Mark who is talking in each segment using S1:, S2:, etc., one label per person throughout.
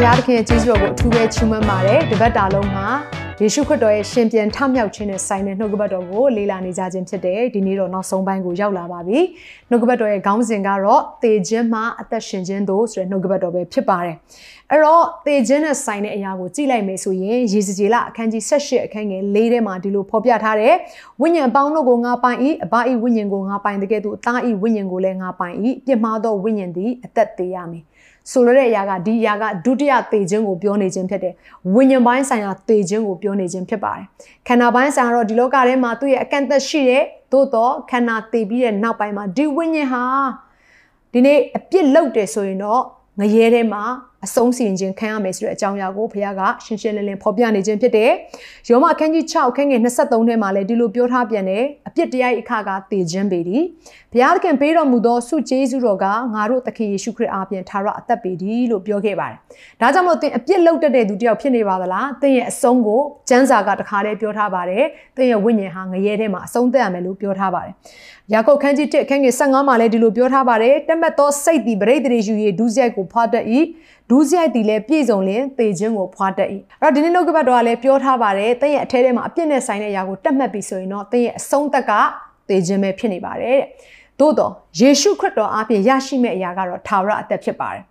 S1: ဘုရားသခင်ရဲ့ကျေးဇူးတော်ကိုအထူးပဲချီးမွမ်းပါတယ်တပတ်တာလုံးမှာယေရှုခရစ်တော်ရဲ့ရှင်ပြန်ထမြောက်ခြင်းနဲ့ဆိုင်တဲ့နှုတ်ကပတ်တော်ကိုလေ့လာနေကြခြင်းဖြစ်တယ်ဒီနေ့တော့နောက်ဆုံးပိုင်းကိုရောက်လာပါပြီနှုတ်ကပတ်တော်ရဲ့ခေါင်းစဉ်ကတော့သေခြင်းမှအသက်ရှင်ခြင်းသို့ဆိုတဲ့နှုတ်ကပတ်တော်ပဲဖြစ်ပါတယ်အဲ့တော့သေခြင်းနဲ့ဆိုင်တဲ့အရာကိုကြည့်လိုက်မယ်ဆိုရင်ယေစီကျေလအခန်းကြီး78အခန်းငယ်၄ထဲမှာဒီလိုဖော်ပြထားတယ်ဝိညာဉ်ပေါင်းတို့ကိုငါပိုင်၏အဘ၏ဝိညာဉ်ကိုငါပိုင်တဲ့ကဲ့သို့အသား၏ဝိညာဉ်ကိုလည်းငါပိုင်၏ပြစ်မှားသောဝိညာဉ်သည်အသက်သေးရမည် ဆိုလိုတဲ့အရာကဒီအရာကဒုတိယသေခြင်းကိုပြောနေခြင်းဖြစ်တယ်။ဝိညာဉ်ပိုင်းဆိုင်ရာသေခြင်းကိုပြောနေခြင်းဖြစ်ပါတယ်။ခန္ဓာပိုင်းဆိုင်ရာတော့ဒီလောကထဲမှာသူ့ရဲ့အကန့်အသတ်ရှိတဲ့သို့တော့ခန္ဓာသေပြီးတဲ့နောက်ပိုင်းမှာဒီဝိညာဉ်ဟာဒီနေ့အပြစ်လုပ်တယ်ဆိုရင်တော့ငရဲထဲမှာ အဆုံးစီရင်ခြင်းခံရမယ်ဆိုတဲ့အကြောင်းအရာကိုဘုရားကရှင်းရှင်းလင်းလင်းဖော်ပြနေခြင်းဖြစ်တယ်။ယောမအခန်းကြီး6အခန်းငယ်23ထဲမှာလည်းဒီလိုပြောထားပြန်တယ်။အပြစ်တရားအခါကတည်ခြင်းပေသည်။ဘုရားသခင်ပေးတော်မူသောဆုကျေးဇူးတော်ကငါတို့သခင်ယေရှုခရစ်အားဖြင့်ထာဝရအသက်ပေသည်လို့ပြောခဲ့ပါတယ်။ဒါကြောင့်မို့သင်အပြစ်လုပ်တတ်တဲ့သူတယောက်ဖြစ်နေပါသလား။သင်ရဲ့အဆုံးကိုကျမ်းစာကတခါတည်းပြောထားပါတယ်။သင်ရဲ့ဝိညာဉ်ဟာငရဲထဲမှာအဆုံးသက်ရမယ်လို့ပြောထားပါတယ်။ ယာကုပ်ခန်းကြီး1အခန်းငယ်15မှာလည်းဒီလိုပြောထားပါတယ်။တမတ်သောစိတ်သည်ဗရိတ်တရေယူ၍ဒုစရိုက်ကိုဖွာတတ်၏ဒူးစရိုက်တီလည်းပြည့်စုံလင်သေခြင်းကိုဖွာတတ်၏အဲ့တော့ဒီနေ့လောကဘတ်တော်ကလည်းပြောထားပါတယ်တင့်ရဲ့အထဲထဲမှာအပြစ်နဲ့ဆိုင်တဲ့အရာကိုတတ်မှတ်ပြီးဆိုရင်တော့တင့်ရဲ့အဆုံးသက်ကသေခြင်းပဲဖြစ်နေပါတယ်တဲ့သို့တော့ယေရှုခရစ်တော်အားဖြင့်ရရှိမယ့်အရာကတော့ထာဝရအသက်ဖြစ်ပါတယ်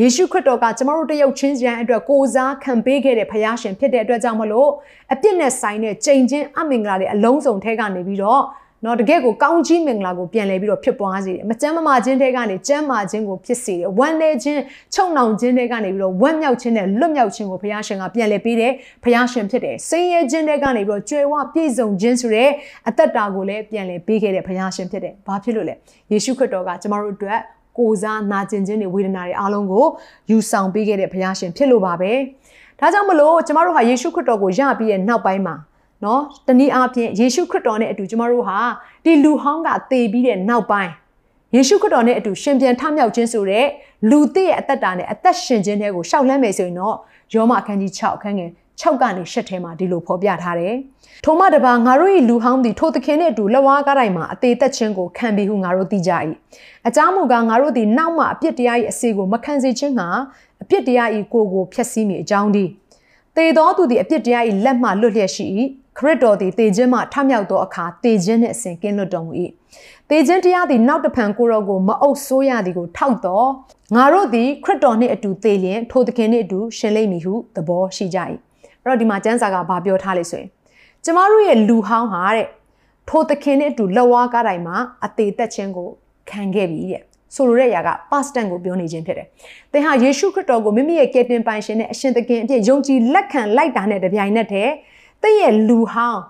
S1: ယေရှုခရစ်တော်ကကျမတို့တယောက်ချင်းစီတိုင်းအတွက်ကိုးစားခံပေးခဲ့တဲ့ဖခင်ရှင်ဖြစ်တဲ့အတွက်ကြောင့်မလို့အပြစ်နဲ့ဆိုင်တဲ့ကြိမ်ချင်းအမင်္ဂလာတွေအလုံးစုံထဲကနေပြီးတော့ နော်တကယ့်ကိုကောင်းကြီးမင်္ဂလာကိုပြန်လဲပြီးတော့ဖြစ်ပွားစေတယ်မကြမ်းမမာခြင်းတွေကနေကြမ်းမာခြင်းကိုဖြစ်စေတယ်ဝမ်းနည်းခြင်းချုံနှောင်ခြင်းတွေကနေပြီးတော့ဝမ်းမြောက်ခြင်းနဲ့လွတ်မြောက်ခြင်းကိုဘုရားရှင်ကပြန်လဲပေးတယ်ဘုရားရှင်ဖြစ်တယ်စိတ်ရဲခြင်းတွေကနေပြီးတော့ကြွယ်ဝပြည့်စုံခြင်းဆိုတဲ့အသက်တာကိုလည်းပြန်လဲပေးခဲ့တဲ့ဘုရားရှင်ဖြစ်တယ်ဘာဖြစ်လို့လဲယေရှုခရစ်တော်ကကျမတို့အတွက်ကိုစားနာကျင်ခြင်းတွေဝေဒနာတွေအားလုံးကိုယူဆောင်ပေးခဲ့တဲ့ဘုရားရှင်ဖြစ်လို့ပါပဲဒါကြောင့်မလို့ကျမတို့ဟာယေရှုခရစ်တော်ကိုယပြီးရဲ့နောက်ပိုင်းမှာ နော်တနည်းအားဖြင့်ယေရှုခရစ်တော်နဲ့အတူကျမတို့ဟာဒီလူဟောင်းကသေပြီးတဲ့နောက်ပိုင်းယေရှုခရစ်တော်နဲ့အတူရှင်ပြန်ထမြောက်ခြင်းဆိုတဲ့လူသစ်ရဲ့အသက်တာနဲ့အသက်ရှင်ခြင်းတွေကိုရှောက်လန်းမယ်ဆိုရင်တော့ယောမအခန်းကြီး6အခန်းငယ်6ကနေ7ထဲမှာဒီလိုဖော်ပြထားတယ်။ထိုမှတပါငါတို့၏လူဟောင်းသည်ထိုသခင်နှင့်အတူလက်ဝါးကားတိုင်းမှာအသေးသက်ခြင်းကိုခံပြီးဟုငါတို့သိကြ၏။အကြောင်းမူကားငါတို့သည်နောက်မှအပြစ်တရား၏အစေကိုမခံစေခြင်းဟာအပြစ်တရား၏ကိုယ်ကိုဖျက်ဆီးမည်အကြောင်းဒီ။သေသောသူသည်အပြစ်တရား၏လက်မှလွတ်လျက်ရှိ၏ ခရစ်တော်သည်တေခြင်းမှထမြောက်သောအခါတေခြင်းနှင့်အစဉ်ကင်းလွတ်တော်မူ၏တေခြင်းတရားသည်နောက်တဖန်ကိုရောကိုမအုပ်ဆိုးရသည်ကိုထောက်တော်ငါတို့သည်ခရစ်တော်နှင့်အတူသေလျင်ထိုသခင်နှင့်အတူရှင်လိမ့်မည်ဟုသဘောရှိကြ၏အဲ့တော့ဒီမှာကျမ်းစာကဘာပြောထားလဲဆိုရင်ကျမတို့ရဲ့လူဟောင်းဟာတဲ့ထိုသခင်နဲ့အတူလက်ဝါးကားတိုင်းမှာအသေးသက်ခြင်းကိုခံခဲ့ပြီတဲ့ဆိုလိုတဲ့အရာက past tense ကိုပြောနေခြင်းဖြစ်တယ်။သင်ဟာယေရှုခရစ်တော်ကိုမိမိရဲ့ကယ်တင်ပိုင်ရှင်နဲ့အရှင်သခင်အဖြစ်ယုံကြည်လက်ခံလိုက်တာနဲ့တပြိုင်နက်တည်း တင့်ရဲ့လူဟောင်း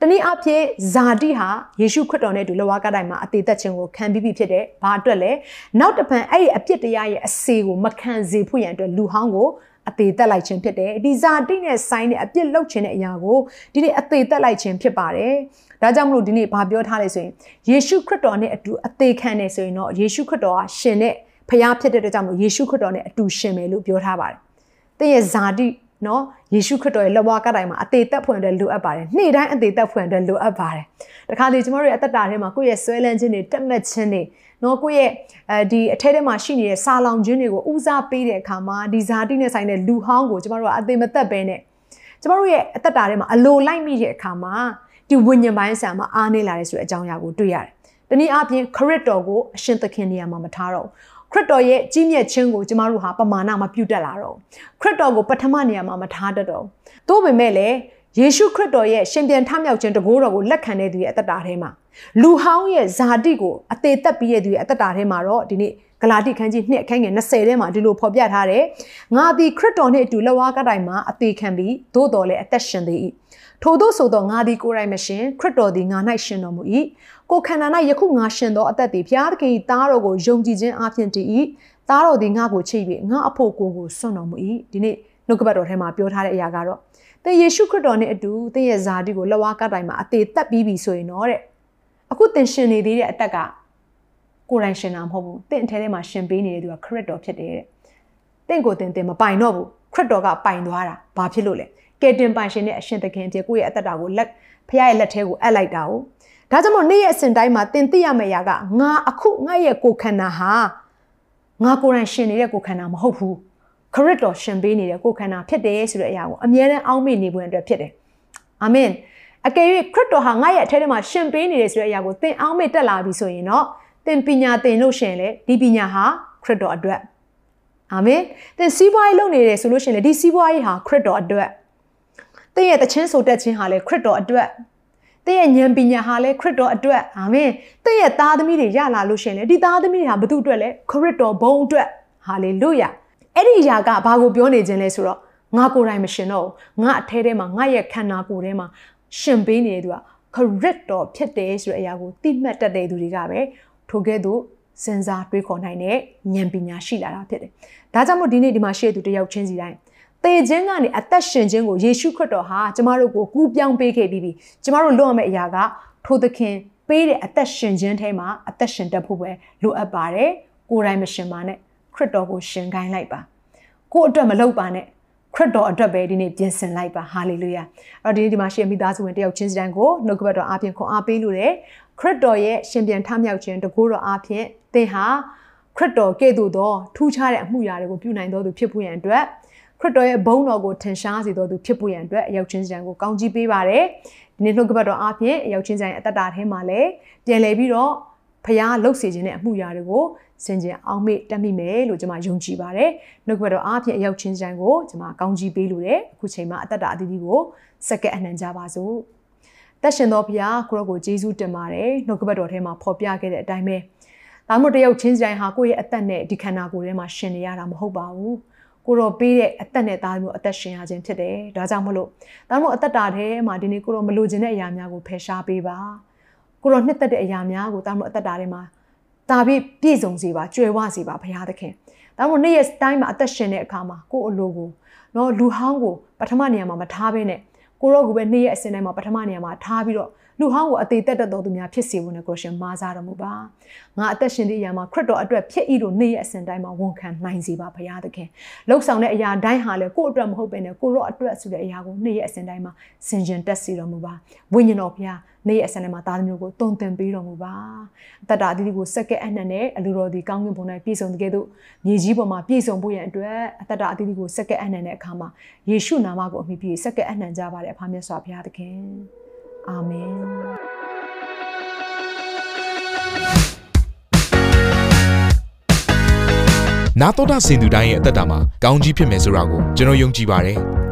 S1: တနည်းအားဖြင့်ဇာတိဟာယေရှုခရစ်တော်နဲ့အတူလဝါကတိုင်းမှာအသေးသက်ခြင်းကိုခံပြီးပြီဖြစ်တဲ့ဘာအတွက်လဲနောက်တစ်ဖန်အဲ့ဒီအပြစ်တရားရဲ့အစေကိုမခံစေဖို့ရန်အတွက်လူဟောင်းကိုအသေးသက်လိုက်ခြင်းဖြစ်တယ်ဒီဇာတိနဲ့ဆိုင်တဲ့အပြစ်လုပ်ခြင်းတဲ့အရာကိုဒီနေ့အသေးသက်လိုက်ခြင်းဖြစ်ပါတယ်ဒါကြောင့်မလို့ဒီနေ့ဘာပြောထားလဲဆိုရင်ယေရှုခရစ်တော်နဲ့အတူအသေးခံနေဆိုရင်တော့ယေရှုခရစ်တော်ဟာရှင်နဲ့ဖခင်ဖြစ်တဲ့အတွက်ကြောင့်မလို့ယေရှုခရစ်တော်နဲ့အတူရှင်မယ်လို့ပြောထားပါတယ်။တဲ့ရဲ့ဇာတိ နော်ယေရှုခရစ်တော်ရဲ့လက်ဝါးကတိုင်မှာအသေးသက်ဖွင့်တဲ့လိုအပ်ပါတယ်နေ့တိုင်းအသေးသက်ဖွင့်တဲ့လိုအပ်ပါတယ်တခါလေကျမတို့ရဲ့အသက်တာထဲမှာကိုယ့်ရဲ့ဆွဲလန်းခြင်းတွေတက်မှတ်ခြင်းတွေနော်ကိုယ့်ရဲ့အဲဒီအထဲထဲမှာရှိနေတဲ့စာလောင်ခြင်းတွေကိုဦးစားပေးတဲ့အခါမှာဒီဇာတိနဲ့ဆိုင်တဲ့လူဟောင်းကိုကျမတို့ကအသေးမသက်ပဲနဲ့ကျမတို့ရဲ့အသက်တာထဲမှာအလိုလိုက်မိတဲ့အခါမှာဒီဝိညာဉ်ပိုင်းဆံမှာအားနေလာတဲ့ဆိုတဲ့အကြောင်းအရာကိုတွေ့ရတယ်။တနည်းအားဖြင့်ခရစ်တော်ကိုအရှင်သခင်နေရာမှာမထားတော့ ခရစ်တော်ရဲ့ကြီးမြတ်ခြင်းကိုကျမတို့ဟာပမာဏမပြုတ်တက်လာတော့ခရစ်တော်ကိုပထမနေရာမှာမထားတတ်တော့သို့ပေမဲ့လည်း ယေရှုခရစ်တော်ရဲ့ရှင်ပြန်ထမြောက်ခြင်းတကိုးတော်ကိုလက်ခံတဲ့သူရဲ့အသက်တာထဲမှာလူဟောင်းရဲ့ဇာတိကိုအသေးသက်ပြီးတဲ့သူရဲ့အသက်တာထဲမှာတော့ဒီနေ့ဂလာတိခန်းကြီး2အခန်းငယ်20ထဲမှာဒီလိုဖော်ပြထားတယ်။ငါသည်ခရစ်တော်နှင့်အတူလက်ဝါးကတိုင်မှာအသေးခံပြီးသို့တော်လည်းအသက်ရှင်သေး၏။ထို့သောဆိုသောငါသည်ကိုယ်တိုင်မရှင်ခရစ်တော်သည်ငါ၌ရှင်တော်မူ၏ကိုခန္ဓာ၌ယခုငါရှင်သောအသက်သည်ဘုရားသခင်၏သားတော်ကိုယုံကြည်ခြင်းအပြင်တည်၏သားတော်သည်ငါ့ကိုချစ်၍ငါအဖို့ကိုကိုစွန့်တော်မူ၏ဒီနေ့ နှနှုတ်ကပတ်တော်ထဲမှာပြောထားတဲ့အရာကတော့သင်ယေရှုခရစ်တော်နဲ့အတူသင်ရဲ့ဇာတိကိုလက်ဝါးကတိုင်မှာအသေးသက်ပြီးပြီဆိုရင်တော့တဲ့အခုသင်ရှင်နေသေးတဲ့အသက်ကကိုယ်တိုင်ရှင်တာမဟုတ်ဘူးသင်အထဲထဲမှာရှင်ပေးနေတဲ့သူကခရစ်တော်ဖြစ်တယ်တဲ့သင်ကိုသင်သင်မပိုင်တော့ဘူးခရစ်တော်ကပိုင်သွားတာဘာဖြစ်လို့လဲကယ်တင်ပိုင်ရှင်နဲ့အရှင်သခင်တည်းကိုယ့်ရဲ့အသက်တာကိုလက်ဖခင်ရဲ့လက်ထဲကိုအပ်လိုက်တာ哦ဒါကြောင့်မို့နေ့ရဲ့အစဉ်တိုင်းမှာသင်သိရမယ့်အရာကငါအခုငါရဲ့ကိုယ်ခန္ဓာဟာငါကိုယ်တိုင်ရှင်နေတဲ့ကိုယ်ခန္ဓာမဟုတ်ဘူး ခရစ်တော်ရှင်ပေးနေတဲ့ကိုယ်ခန္ဓာဖြစ်တယ်ဆိုတဲ့အရာကိုအမြဲတမ်းအောက်မေ့နေဖို့အတွက်ဖြစ်တယ်အာမင်အကယ်၍ခရစ်တော်ဟာငါရဲ့အထက်ထဲမှာရှင်ပေးနေတယ်ဆိုတဲ့အရာကိုသင်အောက်မေ့တက်လာပြီဆိုရင်တော့သင်ပညာသင်လို့ရှင်လေဒီပညာဟာခရစ်တော်အတွက်အာမင်သင်စီးပွားရေးလုပ်နေတယ်ဆိုလို့ရှင်လေဒီစီးပွားရေးဟာခရစ်တော်အတွက်သင်ရဲ့တခြင်းဆိုတက်ခြင်းဟာလေခရစ်တော်အတွက်သင်ရဲ့ဉာဏ်ပညာဟာလည်းခရစ်တော်အတွက်အာမင်သင်ရဲ့သားသမီးတွေရလာလို့ရှင်လေဒီသားသမီးတွေဟာဘု து အတွက်လဲခရစ်တော်ဘုံအတွက်ဟာလေလုယာ အဲ့ဒီအရာကဘာကိုပြောနေခြင်းလဲဆိုတော့ငါကိုယ်တိုင်မရှင်တော့ငါအထဲထဲမှာငါရဲ့ခန္ဓာကိုယ်ထဲမှာရှင်ပေးနေတဲ့သူကခရစ်တော်ဖြစ်တယ်ဆိုတဲ့အရာကိုသိမှတ်တတ်တဲ့သူတွေကပဲထိုကဲ့သို့စဉ်းစားတွေးခေါ်နိုင်တဲ့ဉာဏ်ပညာရှိလာတာဖြစ်တယ်။ဒါကြောင့်မို့ဒီနေ့ဒီမှာရှိတဲ့သူတယောက်ချင်းစီတိုင်းသေခြင်းကနေအသက်ရှင်ခြင်းကိုယေရှုခရစ်တော်ဟာကျမတို့ကိုကူးပြောင်းပေးခဲ့ပြီးပြီကျမတို့လွတ်ရမယ့်အရာကထိုသခင်ပေးတဲ့အသက်ရှင်ခြင်းထဲမှာအသက်ရှင်တတ်ဖို့ပဲလိုအပ်ပါတယ်ကိုယ်တိုင်မရှင်ပါနဲ့ ခရစ်တော်ကိုရှင်ခိုင်းလိုက်ပါကိုယ့်အတွက်မလုပ်ပါနဲ့ခရစ်တော်အတွက်ပဲဒီနေ့ပြင်ဆင်လိုက်ပါဟာလေလုယာအဲ့တော့ဒီနေ့ဒီမှာရှင်မိသားစုဝင်တယောက်ချင်းစီတိုင်းကိုနှုတ်ကပတ်တော်အားဖြင့်ခွန်အားပေးလို့တယ်ခရစ်တော်ရဲ့ရှင်ပြန်ထမြောက်ခြင်းတကူတော်အားဖြင့်သင်ဟာခရစ်တော်ကဲ့သို့သောထူးခြားတဲ့အမှုရာတွေကိုပြုနိုင်တော်သူဖြစ်ဖို့ရန်အတွက်ခရစ်တော်ရဲ့ဘုန်းတော်ကိုထင်ရှားစေတော်သူဖြစ်ဖို့ရန်အတွက်အရောက်ချင်းစံကိုကောင်းကြီးပေးပါတယ်ဒီနေ့နှုတ်ကပတ်တော်အားဖြင့်အရောက်ချင်းစံအသက်တာထဲမှာလည်းပြန်လည်ပြီးတော့ ဖရားလှုပ်စေခြင်းနဲ့အမှုရာတွေကိုစင်ကြင်အောင်မေ့တက်မိမယ်လို့ကျွန်မယုံကြည်ပါတယ်နှုတ်ကပတ်တော်အားဖြင့်အရောက်ချင်းစံကိုကျွန်မကောင်းကြီးပေးလို့တယ်အခုချိန်မှာအသက်တာအသီးသီးကိုစက္ကန့်အနှံကြပါစို့တက်ရှင်တော်ဘုရားကိုရောကိုယေရှုတင်ပါတယ်နှုတ်ကပတ်တော်ထဲမှာဖော်ပြခဲ့တဲ့အတိုင်းပဲဒါမှမဟုတ်တယောက်ချင်းစံဟာကိုယ့်ရဲ့အသက်နဲ့ဒီခန္ဓာကိုယ်ထဲမှာရှင်နေရတာမဟုတ်ပါဘူးကိုတော့ပေးတဲ့အသက်နဲ့သားမျိုးအသက်ရှင်ရခြင်းဖြစ်တယ်။ဒါကြောင့်မလို့သားမျိုးအသက်တာထဲမှာဒီနေ့ကိုတော့မလိုချင်တဲ့အရာများကိုဖယ်ရှားပေးပါ။ ကိုတော့နှစ်သက်တဲ့အရာများကိုသားမျိုးအသက်တာထဲမှာတာပြီးပြည့်စုံစေပါကြွယ်ဝစေပါဘုရားသခင်။ဒါမှမဟုတ်နေ့ရက်တိုင်းမှာအသက်ရှင်တဲ့အခါမှာကို့အလိုကိုနော်လူဟောင်းကိုပထမနေရာမှာမထားဘဲနဲ့ကိုရောကိုပဲနေ့ရက်အစဉ်တိုင်းမှာပထမနေရာမှာထားပြီးတော့လူဟောင်းကိုအသေးသက်တော်သူများဖြစ်စေဖို့နဲ့ကိုရှင်မာစားတော်မူပါငါအသက်ရှင်သည့်အရာမှာခရစ်တော်အတွက်ဖြစ်ဤတို့နေ့ရက်အစဉ်တိုင်းမှာဝန်ခံနိုင်စေပါဘုရားသခင်လှုပ်ဆောင်တဲ့အရာတိုင်းဟာလည်းကိုယ့်အတွက်မဟုတ်ဘဲနဲ့ကိုရောအတွက်ဆိုတဲ့အရာကိုနေ့ရက်အစဉ်တိုင်းမှာဆင်ခြင်တက်စေတော်မူပါဝိညာဉ်တော်ဘုရား နေ့ရက်အစဉ်တိုင်းမှာသားသမီးကိုတုံသင်ပေးတော်မူပါအသက်တာအသီးသီးကိုစက္ကဲအနှံ့နဲ့အလိုတော်ဒီကောင်းကင်ဘုံ၌ပြည့်စုံတဲ့ကဲ့သို့မြေကြီးပေါ်မှာပြည့်စုံဖို့ရန်အတွက်အသက်တာအသီးသီးကိုစက္ကဲအနှံ့တဲ့အခါမှာယေရှုနာမကိုအမိပြုစက္ကဲအနှံ့ကြပါတဲ့အဖာမြတ်စွာဘုရားသခင်အာမင်
S2: နာတော်တာစင်သူတိုင်းရဲ့အသက်တာမှာကောင်းကြီးဖြစ်မယ်ဆိုတာကိုကျွန်တော်ယုံကြည်ပါတယ်။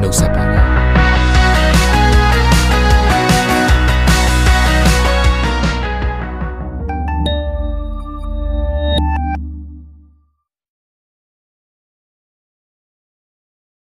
S2: နှုတ်ဆက်ပါတယ်